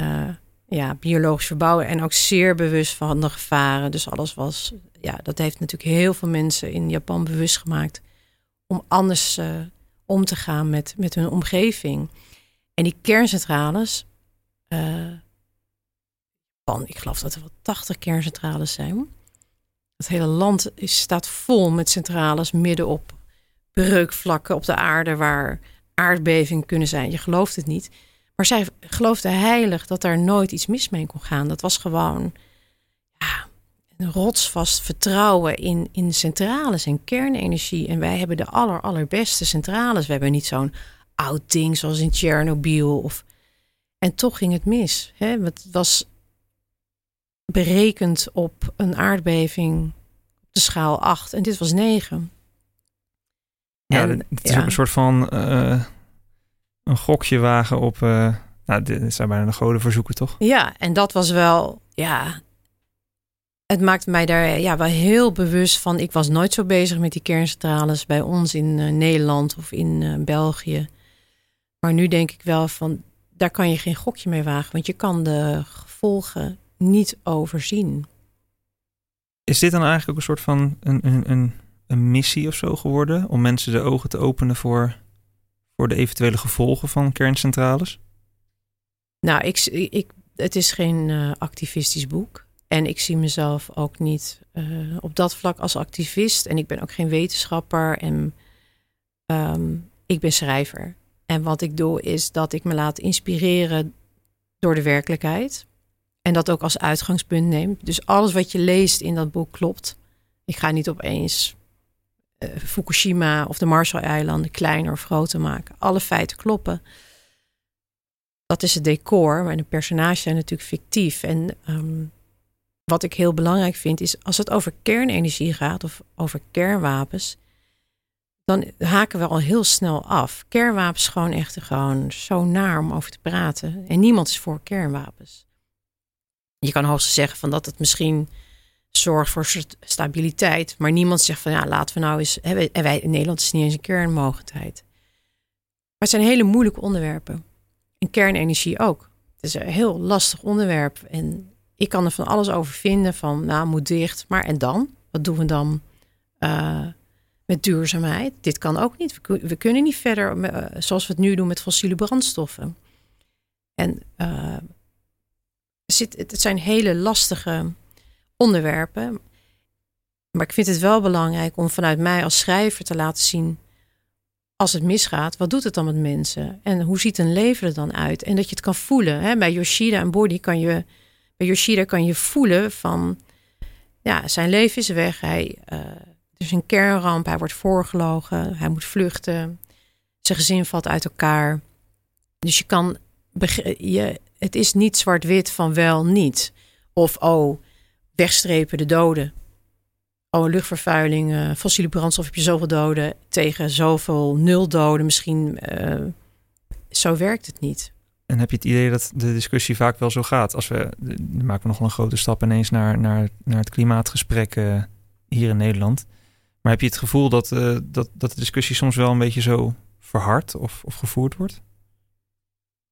uh, ja, biologisch verbouwen en ook zeer bewust van de gevaren. Dus alles was, ja, dat heeft natuurlijk heel veel mensen in Japan bewust gemaakt om anders uh, om te gaan met, met hun omgeving. En die kerncentrales, uh, van, ik geloof dat er wel 80 kerncentrales zijn. Het hele land staat vol met centrales midden op breukvlakken op de aarde waar aardbevingen kunnen zijn. Je gelooft het niet. Maar zij geloofde heilig dat daar nooit iets mis mee kon gaan. Dat was gewoon ja, een rotsvast vertrouwen in, in centrales en kernenergie. En wij hebben de aller, allerbeste centrales. We hebben niet zo'n oud ding zoals in Tsjernobyl. Of... En toch ging het mis. Hè? Het was berekend op een aardbeving op de schaal 8 en dit was 9. Ja, het is ook een soort van uh, een gokje wagen op. Uh, nou, dit zijn bijna de goden verzoeken, toch? Ja, en dat was wel, ja. Het maakte mij daar ja, wel heel bewust van. Ik was nooit zo bezig met die kerncentrales bij ons in uh, Nederland of in België. Maar nu denk ik wel van, daar kan je geen gokje mee wagen. Want je kan de gevolgen niet overzien. Is dit dan eigenlijk ook een soort van een, een, een, een missie of zo geworden? Om mensen de ogen te openen voor, voor de eventuele gevolgen van kerncentrales? Nou, ik, ik, het is geen uh, activistisch boek. En ik zie mezelf ook niet uh, op dat vlak als activist. En ik ben ook geen wetenschapper. En um, ik ben schrijver. En wat ik doe is dat ik me laat inspireren door de werkelijkheid. En dat ook als uitgangspunt neemt. Dus alles wat je leest in dat boek klopt. Ik ga niet opeens uh, Fukushima of de Marshall-eilanden kleiner of groter maken. Alle feiten kloppen. Dat is het decor, maar de personages zijn natuurlijk fictief. En um, wat ik heel belangrijk vind is als het over kernenergie gaat of over kernwapens, dan haken we al heel snel af. Kernwapens gewoon echt gewoon zo naar om over te praten. En niemand is voor kernwapens. Je kan hoogstens zeggen van dat het misschien zorgt voor stabiliteit. Maar niemand zegt van ja, laten we nou eens. Hè, wij, in Nederland is niet eens een kernmogelijkheid. Maar het zijn hele moeilijke onderwerpen. En kernenergie ook. Het is een heel lastig onderwerp. En ik kan er van alles over vinden. Van nou, moet dicht. Maar en dan? Wat doen we dan uh, met duurzaamheid? Dit kan ook niet. We, kunnen niet verder uh, zoals we het nu doen met fossiele brandstoffen. En uh, zit, het zijn hele lastige onderwerpen. Maar ik vind het wel belangrijk om vanuit mij als schrijver te laten zien. Als het misgaat, wat doet het dan met mensen? En hoe ziet een leven er dan uit? En dat je het kan voelen. Hè? Bij Yoshida en Body kan je. Bij Yoshida kan je voelen van. Ja, zijn leven is weg. Hij. Uh, er is een kernramp. Hij wordt voorgelogen. Hij moet vluchten. Zijn gezin valt uit elkaar. Dus je kan. Je, het is niet zwart-wit van wel niet. Of oh, wegstrepen de doden. Oh, luchtvervuiling, uh, fossiele brandstof heb je zoveel doden tegen zoveel nul doden. Misschien uh, zo werkt het niet. En heb je het idee dat de discussie vaak wel zo gaat? Als we, maken we nog wel een grote stap ineens naar, naar, naar het klimaatgesprek uh, hier in Nederland. Maar heb je het gevoel dat, dat, dat de discussie soms wel een beetje zo verhard of, of gevoerd wordt?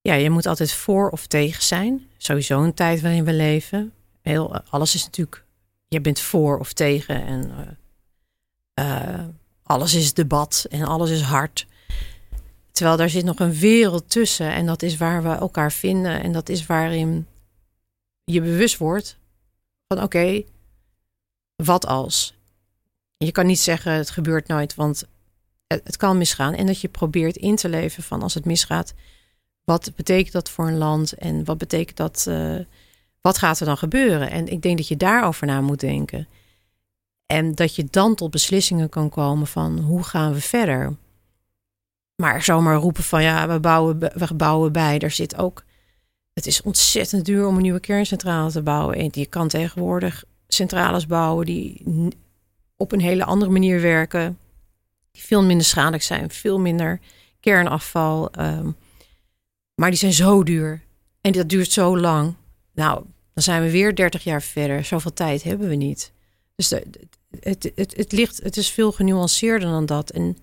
Ja, je moet altijd voor of tegen zijn. Sowieso een tijd waarin we leven. Heel, alles is natuurlijk, je bent voor of tegen en uh, alles is debat en alles is hard. Terwijl daar zit nog een wereld tussen en dat is waar we elkaar vinden en dat is waarin je bewust wordt van oké, wat als? Je kan niet zeggen het gebeurt nooit, want het kan misgaan en dat je probeert in te leven van als het misgaat, wat betekent dat voor een land en wat betekent dat? Uh, wat gaat er dan gebeuren? En ik denk dat je daarover na moet denken. En dat je dan tot beslissingen kan komen van hoe gaan we verder. Maar zomaar roepen van ja, we bouwen, we bouwen bij. Er zit ook. Het is ontzettend duur om een nieuwe kerncentrale te bouwen. En je kan tegenwoordig centrales bouwen die op een hele andere manier werken. Die veel minder schadelijk zijn, veel minder kernafval. Um, maar die zijn zo duur. En dat duurt zo lang. Nou, dan zijn we weer 30 jaar verder. Zoveel tijd hebben we niet. Dus het, het, het, ligt, het is veel genuanceerder dan dat. En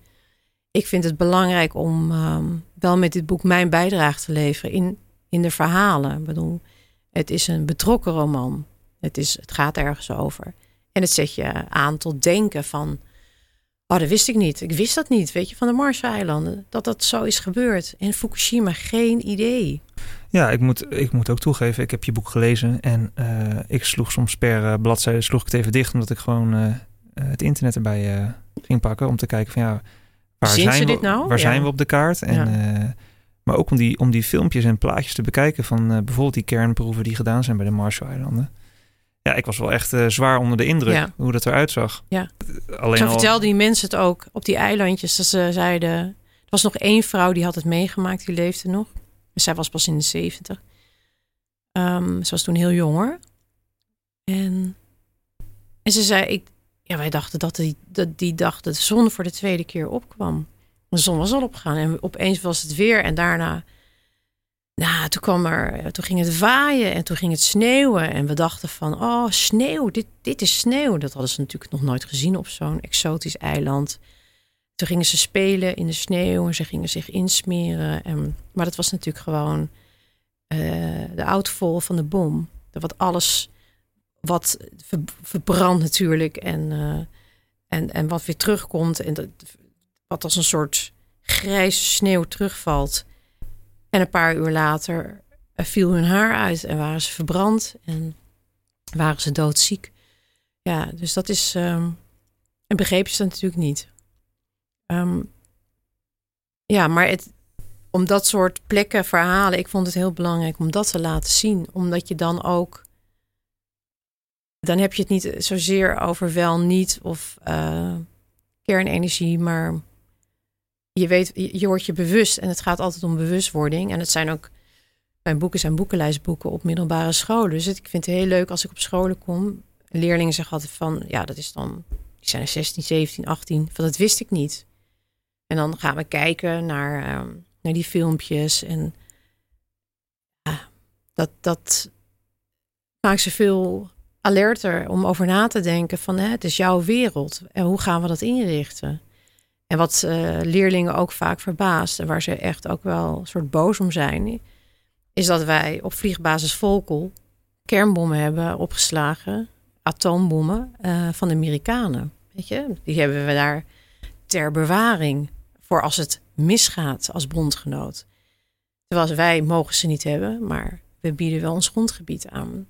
ik vind het belangrijk om um, wel met dit boek mijn bijdrage te leveren in, in de verhalen. Ik bedoel, het is een betrokken roman. Het, is, het gaat ergens over. En het zet je aan tot denken van... Oh, dat wist ik niet. Ik wist dat niet, weet je, van de Marshall-eilanden. Dat dat zo is gebeurd. En Fukushima, geen idee. Ja, ik moet, ik moet ook toegeven, ik heb je boek gelezen. En uh, ik sloeg soms per uh, bladzijde sloeg ik het even dicht... omdat ik gewoon uh, het internet erbij ging pakken... om te kijken van ja, waar, zijn we, nou? waar ja. zijn we op de kaart? En, ja. maar ook om die, om die filmpjes en plaatjes te bekijken... van bijvoorbeeld die kernproeven die gedaan zijn bij de Marshall-eilanden... Ja, ik was wel echt uh, zwaar onder de indruk ja. hoe dat eruit zag. Ja. Alleen Zo al... vertelden die mensen het ook op die eilandjes. Dat ze zeiden, er was nog één vrouw die had het meegemaakt, die leefde nog. Zij was pas in de zeventig. Um, ze was toen heel jonger. En, en ze zei, ik, ja, wij dachten dat die, dat die dag de zon voor de tweede keer opkwam. De zon was al opgegaan en opeens was het weer en daarna nou, toen kwam er, toen ging het waaien en toen ging het sneeuwen. En we dachten van, oh, sneeuw, dit, dit is sneeuw. Dat hadden ze natuurlijk nog nooit gezien op zo'n exotisch eiland. Toen gingen ze spelen in de sneeuw en ze gingen zich insmeren. En, maar dat was natuurlijk gewoon uh, de outfall van de bom. Wat alles, wat ver, verbrandt natuurlijk en, uh, en, en wat weer terugkomt. En dat, wat als een soort grijze sneeuw terugvalt en een paar uur later viel hun haar uit en waren ze verbrand en waren ze doodziek. Ja, dus dat is. Um, en begreep je dat natuurlijk niet. Um, ja, maar het, om dat soort plekken, verhalen, ik vond het heel belangrijk om dat te laten zien. Omdat je dan ook. Dan heb je het niet zozeer over wel, niet of uh, kernenergie, maar je weet, je wordt je bewust en het gaat altijd om bewustwording. En het zijn ook, mijn boeken zijn boekenlijstboeken op middelbare scholen. Dus ik vind het heel leuk als ik op scholen kom. Leerlingen zeggen altijd van, ja, dat is dan, die zijn 16, 17, 18. Van dat wist ik niet. En dan gaan we kijken naar, um, naar die filmpjes. En dat, dat maakt ze veel alerter om over na te denken van, hè, het is jouw wereld. En hoe gaan we dat inrichten? En wat uh, leerlingen ook vaak verbaast en waar ze echt ook wel een soort boos om zijn, is dat wij op vliegbasis Volkel kernbommen hebben opgeslagen, atoombommen uh, van de Amerikanen. Weet je, die hebben we daar ter bewaring voor als het misgaat als bondgenoot. Terwijl wij mogen ze niet hebben, maar we bieden wel ons grondgebied aan.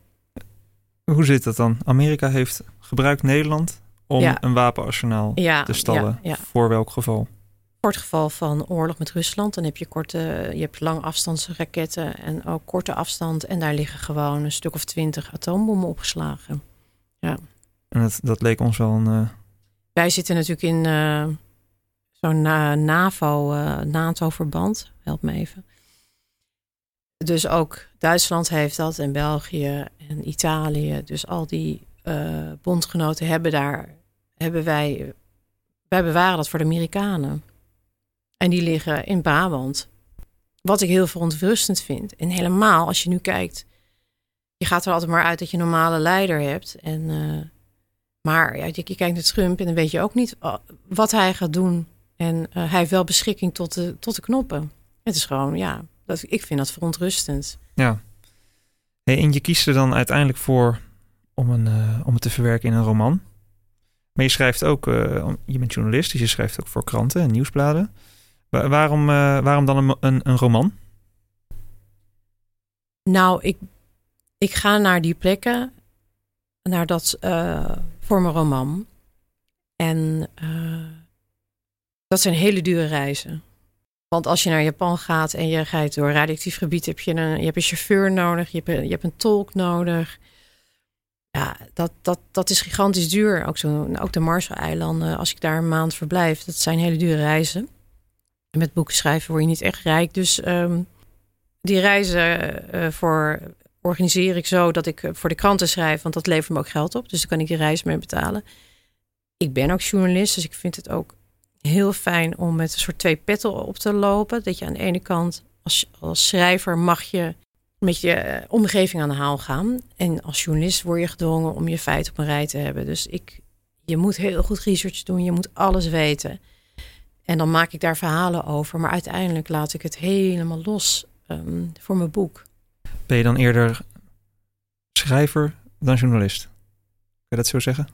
Hoe zit dat dan? Amerika heeft gebruikt Nederland om ja. een wapenarsenaal ja, te stallen. Ja, voor welk geval? Voor het geval van oorlog met Rusland, dan heb je korte, je hebt langafstandsraketten en ook korte afstand. En daar liggen gewoon een stuk of twintig atoombommen opgeslagen. Ja. En dat, dat leek ons wel een. Uh... Wij zitten natuurlijk in uh, zo'n uh, NAVO, NATO-verband. Help me even. Dus ook Duitsland heeft dat en België en Italië. Dus al die uh, bondgenoten hebben daar, hebben wij, wij bewaren dat voor de Amerikanen. En die liggen in Brabant. Wat ik heel verontrustend vind. En helemaal als je nu kijkt, je gaat er altijd maar uit dat je een normale leider hebt. En, uh, maar ja, je, kijkt naar Trump en dan weet je ook niet uh, wat hij gaat doen. En hij heeft wel beschikking tot de, tot de knoppen. Het is gewoon, ja, dat, ik vind dat verontrustend. Ja. En je kiest er dan uiteindelijk voor om, een, uh, om het te verwerken in een roman. Maar je schrijft ook, uh, je bent journalist, dus je schrijft ook voor kranten en nieuwsbladen. Wa waarom, uh, waarom dan een, een, een, roman? Nou, ik, ik ga naar die plekken, naar dat, voor mijn roman. En dat zijn hele dure reizen. Want als je naar Japan gaat en je gaat door radioactief gebied, heb je een, je hebt een chauffeur nodig, je hebt je hebt een tolk nodig. Ja, dat, dat, dat is gigantisch duur. Ook, zo, ook de Marshall-eilanden, als ik daar een maand verblijf, dat zijn hele dure reizen. En met boeken schrijven word je niet echt rijk. Dus ehm, die reizen uh, voor organiseer ik zo dat ik eh, voor de kranten schrijf, want dat levert me ook geld op. Dus dan kan ik die reis mee betalen. Ik ben ook journalist, dus ik vind het ook heel fijn om met een soort twee petten op te lopen. Dat je aan de ene kant als, als schrijver mag je met je eh, omgeving aan de haal gaan. En als journalist word je gedwongen om je feiten op een rij te hebben. Dus ik, je moet heel goed research doen, je moet alles weten. En dan maak ik daar verhalen over. Maar uiteindelijk laat ik het helemaal los ehm, voor mijn boek. Ben je dan eerder schrijver dan journalist? Kun je dat zo zeggen?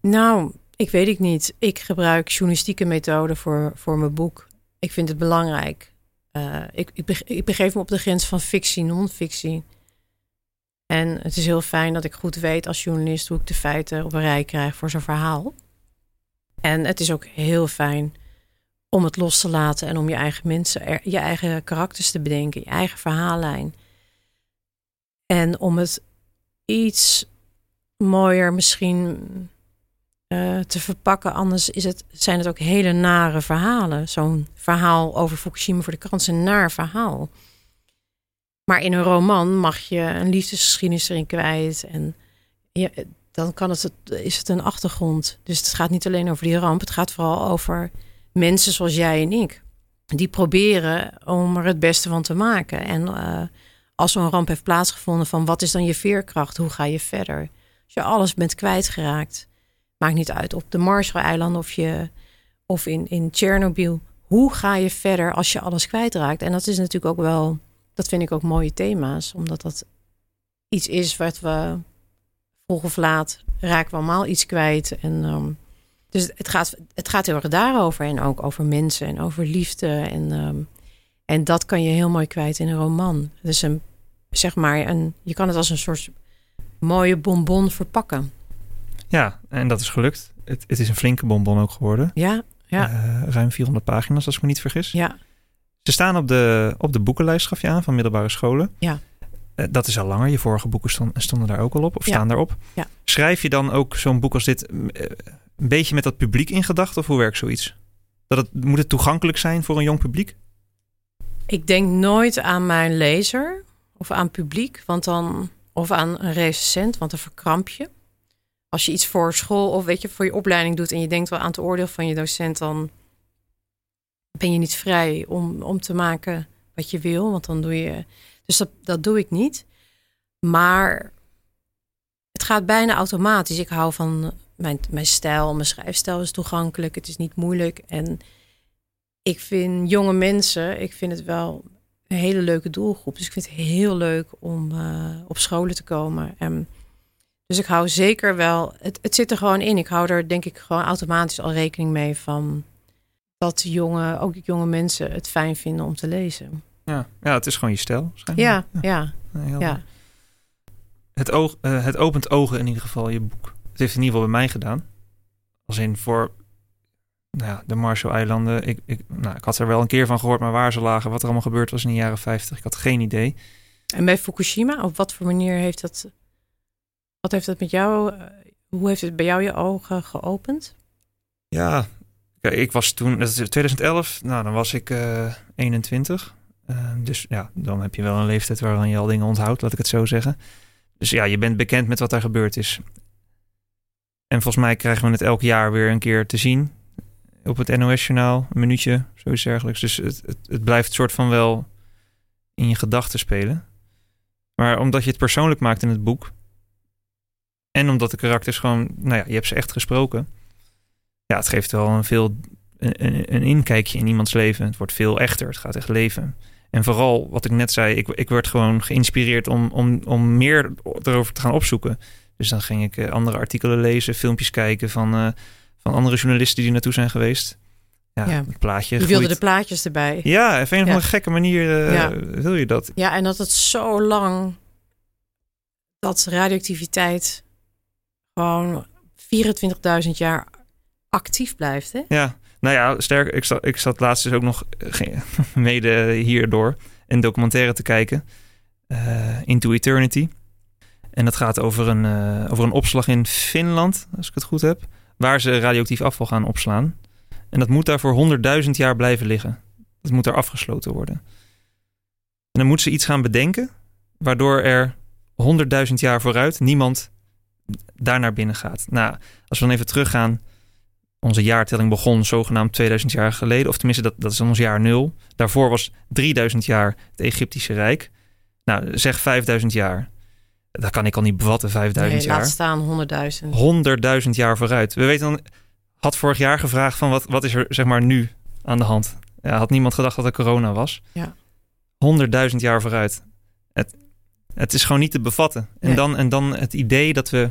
Nou, ik weet het niet. Ik gebruik journalistieke methoden voor, voor mijn boek. Ik vind het belangrijk. Uh, ik, ik, begeef me op de grens van fictie, non-fictie. En het is heel fijn dat ik goed weet als journalist hoe ik de feiten op een rij krijg voor zo'n verhaal. En het is ook heel fijn om het los te laten en om je eigen mensen, je eigen karakters te bedenken, je eigen verhaallijn. En om het iets mooier misschien uh, te verpakken. Anders is het, zijn het ook hele nare verhalen. Zo'n verhaal over Fukushima voor de krant is een naar verhaal. Maar in een roman mag je een liefdesgeschiedenis erin kwijt. En dan kan het, is het een achtergrond. Dus het gaat niet alleen over die ramp. Het gaat vooral over mensen zoals jij en ik. Die proberen om er het beste van te maken. En uh, als zo'n ramp heeft plaatsgevonden, van wat is dan je veerkracht? Hoe ga je verder? Als je alles bent kwijtgeraakt, maakt niet uit op de Marshall-eilanden of, je, of in, in Tsjernobyl. Hoe ga je verder als je alles kwijtraakt? En dat is natuurlijk ook wel, dat vind ik ook mooie thema's, omdat dat iets is wat we vroeg of laat raken allemaal iets kwijt. En um, dus het gaat, het gaat heel erg daarover. En ook over mensen en over liefde. En, um, en dat kan je heel mooi kwijt in een roman. Dus een, zeg maar, een, je kan het als een soort mooie bonbon verpakken. Ja, en dat is gelukt. Het, het is een flinke bonbon ook geworden. Ja, ja. Uh, ruim 400 pagina's, als ik me niet vergis. Ja. Ze staan op de, op de boekenlijst, gaf je aan, van middelbare scholen. Ja. Uh, dat is al langer. Je vorige boeken stonden, stonden daar ook al op, of ja. staan daarop. Ja. Schrijf je dan ook zo'n boek als dit uh, een beetje met dat publiek in gedachten? Of hoe werkt zoiets? Dat het, moet het toegankelijk zijn voor een jong publiek? Ik denk nooit aan mijn lezer of aan publiek, want dan, of aan een recensent, want dan verkramp je. Als je iets voor school of weet je, voor je opleiding doet en je denkt wel aan het oordeel van je docent, dan ben je niet vrij om, om te maken wat je wil, want dan doe je. Dus dat, dat doe ik niet. Maar het gaat bijna automatisch. Ik hou van mijn, mijn stijl, mijn schrijfstijl is toegankelijk, het is niet moeilijk. En ik vind jonge mensen, ik vind het wel een hele leuke doelgroep. Dus ik vind het heel leuk om uh, op scholen te komen. En, dus ik hou zeker wel, het, het zit er gewoon in. Ik hou er denk ik gewoon automatisch al rekening mee van dat jonge, ook jonge mensen het fijn vinden om te lezen. Ja, ja het is gewoon je stijl. Ja, ja. ja. ja. Het, oog, uh, het opent ogen in ieder geval, je boek. Het heeft in ieder geval bij mij gedaan. Als in voor nou ja, de Marshall-eilanden. Ik, ik, nou, ik had er wel een keer van gehoord, maar waar ze lagen, wat er allemaal gebeurd was in de jaren 50. Ik had geen idee. En bij Fukushima, op wat voor manier heeft dat. Wat heeft dat met jou. Hoe heeft het bij jou je ogen geopend? Ja, ik was toen, dat is 2011, nou dan was ik uh, 21. Uh, dus ja, dan heb je wel een leeftijd waarin je al dingen onthoudt, laat ik het zo zeggen. Dus ja, je bent bekend met wat daar gebeurd is. En volgens mij krijgen we het elk jaar weer een keer te zien. Op het NOS-journaal, een minuutje, zoiets dergelijks. Dus het, het, het blijft soort van wel in je gedachten spelen. Maar omdat je het persoonlijk maakt in het boek. En omdat de karakters gewoon, nou ja, je hebt ze echt gesproken. Ja, het geeft wel een veel een, een inkijkje in iemands leven. Het wordt veel echter, het gaat echt leven. En vooral, wat ik net zei, ik, ik werd gewoon geïnspireerd om, om, om meer erover te gaan opzoeken. Dus dan ging ik uh, andere artikelen lezen, filmpjes kijken van, uh, van andere journalisten die naartoe zijn geweest. Ja, ja. een plaatje. Je wilde de plaatjes erbij. Ja, op een of andere gekke manier uh, ja. wil je dat. Ja, en dat het zo lang dat radioactiviteit gewoon 24.000 jaar actief blijft. Hè? Ja, nou ja, sterk. Ik zat, ik zat laatst dus ook nog mede hierdoor een documentaire te kijken. Uh, Into Eternity. En dat gaat over een, eh, over een opslag in Finland, als ik het goed heb, waar ze radioactief afval gaan opslaan. En dat moet daar voor 100.000 jaar blijven liggen. Dat moet daar afgesloten worden. En dan moet ze iets gaan bedenken, waardoor er 100.000 jaar vooruit niemand daar naar binnen gaat. Nou, als we dan even teruggaan, onze jaartelling begon zogenaamd 2000 jaar geleden, of tenminste dat, dat is ons jaar nul. Daarvoor was 3000 jaar het Egyptische Rijk. Nou, zeg 5000 jaar. Dat kan ik al niet bevatten, 5000 Nee, jaar. laat staan 100.000. 100.000 jaar vooruit. We weten dan, had vorig jaar gevraagd van wat, wat is er zeg maar nu aan de hand? Ja, had niemand gedacht dat er corona was. Ja. 100.000 jaar vooruit. Het, het is gewoon niet te bevatten. En, Nee. dan, en dan het idee dat we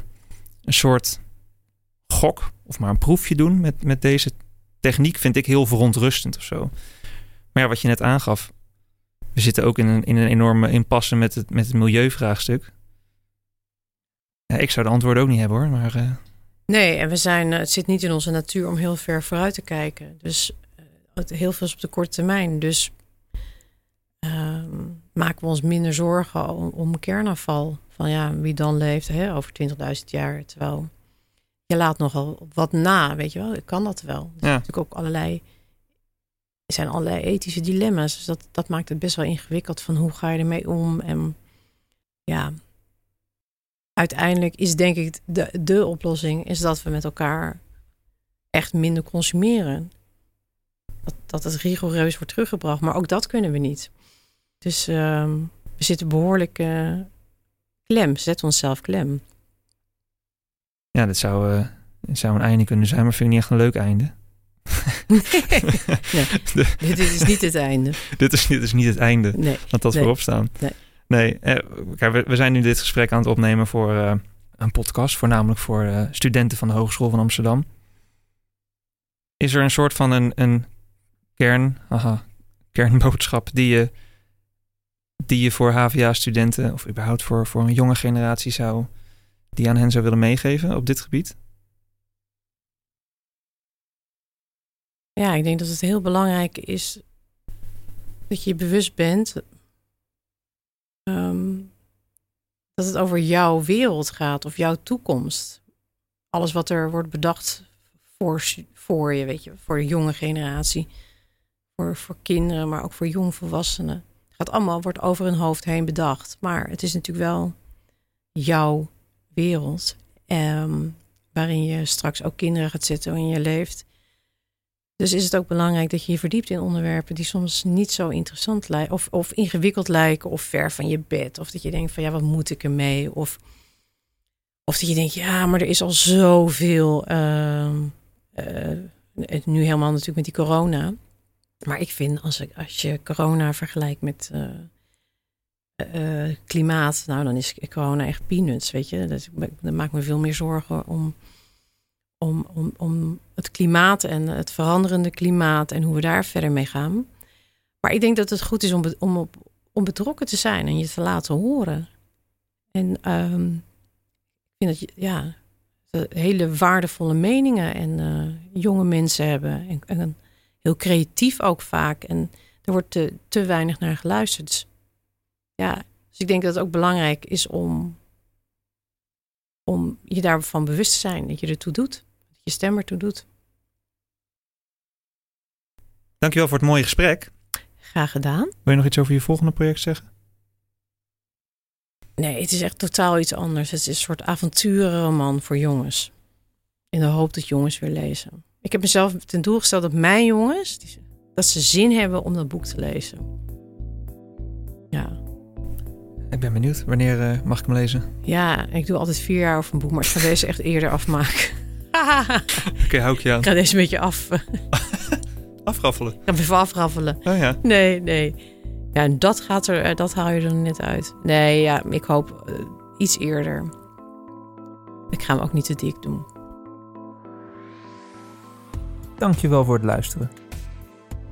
een soort gok of maar een proefje doen met, met deze techniek vind ik heel verontrustend of zo. Maar ja, wat je net aangaf. We zitten ook in een, in een enorme impasse met het, met het milieuvraagstuk. Ja, ik zou de antwoorden ook niet hebben hoor. Maar eh, Nee, en we zijn, eh, het zit niet in onze natuur om heel ver vooruit te kijken. Dus eh, heel veel is op de korte termijn. Dus maken we ons minder zorgen om, om kernafval. Van ja, wie dan leeft hè, over 20.000 jaar. Terwijl je laat nogal wat na, weet je wel. Ik kan dat wel. Er zijn Ja. natuurlijk ook allerlei, er zijn allerlei ethische dilemma's. Dus dat, dat maakt het best wel ingewikkeld van hoe ga je ermee om. En ja, uiteindelijk is denk ik de, de oplossing is dat we met elkaar echt minder consumeren. Dat, dat het rigoureus wordt teruggebracht. Maar ook dat kunnen we niet. Dus ehm, we zitten behoorlijk eh, klem. Zet onszelf klem. ja, dit zou, dit zou een einde kunnen zijn, maar vind ik niet echt een leuk einde. nee, dit is niet het einde. dit, is, dit is niet het einde. Nee. Laat dat Nee. voorop staan. Nee. Nee, eh, kijk, we, we zijn nu dit gesprek aan het opnemen voor een podcast, voornamelijk voor studenten van de Hogeschool van Amsterdam. Is er een soort van een, een kern, haha, kernboodschap die je, die je voor HVA-studenten of überhaupt voor, voor een jonge generatie zou, die aan hen zou willen meegeven op dit gebied? Ja, ik denk dat het heel belangrijk is dat je je bewust bent ehm, dat het over jouw wereld gaat of jouw toekomst. Alles wat er wordt bedacht voor, voor je, weet je, voor de jonge generatie, voor, voor kinderen, maar ook voor jongvolwassenen. Gaat allemaal, wordt over hun hoofd heen bedacht. Maar het is natuurlijk wel jouw wereld, ehm, waarin je straks ook kinderen gaat zetten, waarin je leeft. Dus is het ook belangrijk dat je je verdiept in onderwerpen die soms niet zo interessant lijken, of, of ingewikkeld lijken, of ver van je bed. Of dat je denkt van ja, wat moet ik ermee? Of, of dat je denkt, ja, maar er is al zoveel. ehm eh, nu helemaal natuurlijk met die corona. Maar ik vind als, ik, als je corona vergelijkt met eh, eh, klimaat, nou dan is corona echt peanuts, weet je. Dat, maakt me veel meer zorgen om om, om, om het klimaat en het veranderende klimaat en hoe we daar verder mee gaan. Maar ik denk dat het goed is om, om, om betrokken te zijn en je te laten horen. En ehm, ik vind dat je, ja, hele waardevolle meningen en eh, jonge mensen hebben. En, en heel creatief ook vaak. En er wordt te, te weinig naar geluisterd. Dus, ja, dus ik denk dat het ook belangrijk is om, om je daarvan bewust te zijn. Dat je ertoe doet. Dat je stem ertoe doet. Dankjewel voor het mooie gesprek. Graag gedaan. Wil je nog iets over je volgende project zeggen? Nee, het is echt totaal iets anders. Het is een soort avonturenroman voor jongens. In de hoop dat jongens weer lezen. Ik heb mezelf ten doel gesteld dat mijn jongens... dat ze zin hebben om dat boek te lezen. Ja. Ik ben benieuwd. Wanneer eh, mag ik hem lezen? Ja, ik doe altijd vier jaar over een boek, maar ik ga deze echt eerder afmaken. Oké, hou ik je aan. ik ga deze een beetje af. Ik Afraffelen. ga hem even afraffelen. Oh ja. Nee, nee. Ja, en dat gaat er, eh, dat haal je er net uit. Nee, ja, ik hoop eh, iets eerder. Ik ga hem ook niet te dik doen. Dankjewel voor het luisteren.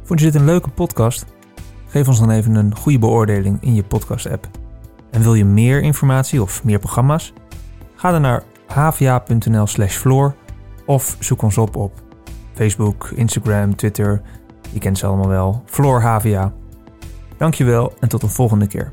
Vond je dit een leuke podcast? Geef ons dan even een goede beoordeling in je podcast-app. En wil je meer informatie of meer programma's? Ga dan naar hva.nl slash floor of zoek ons op op Facebook, Instagram, Twitter. Je kent ze allemaal wel. Floor HVA. Dankjewel en tot een volgende keer.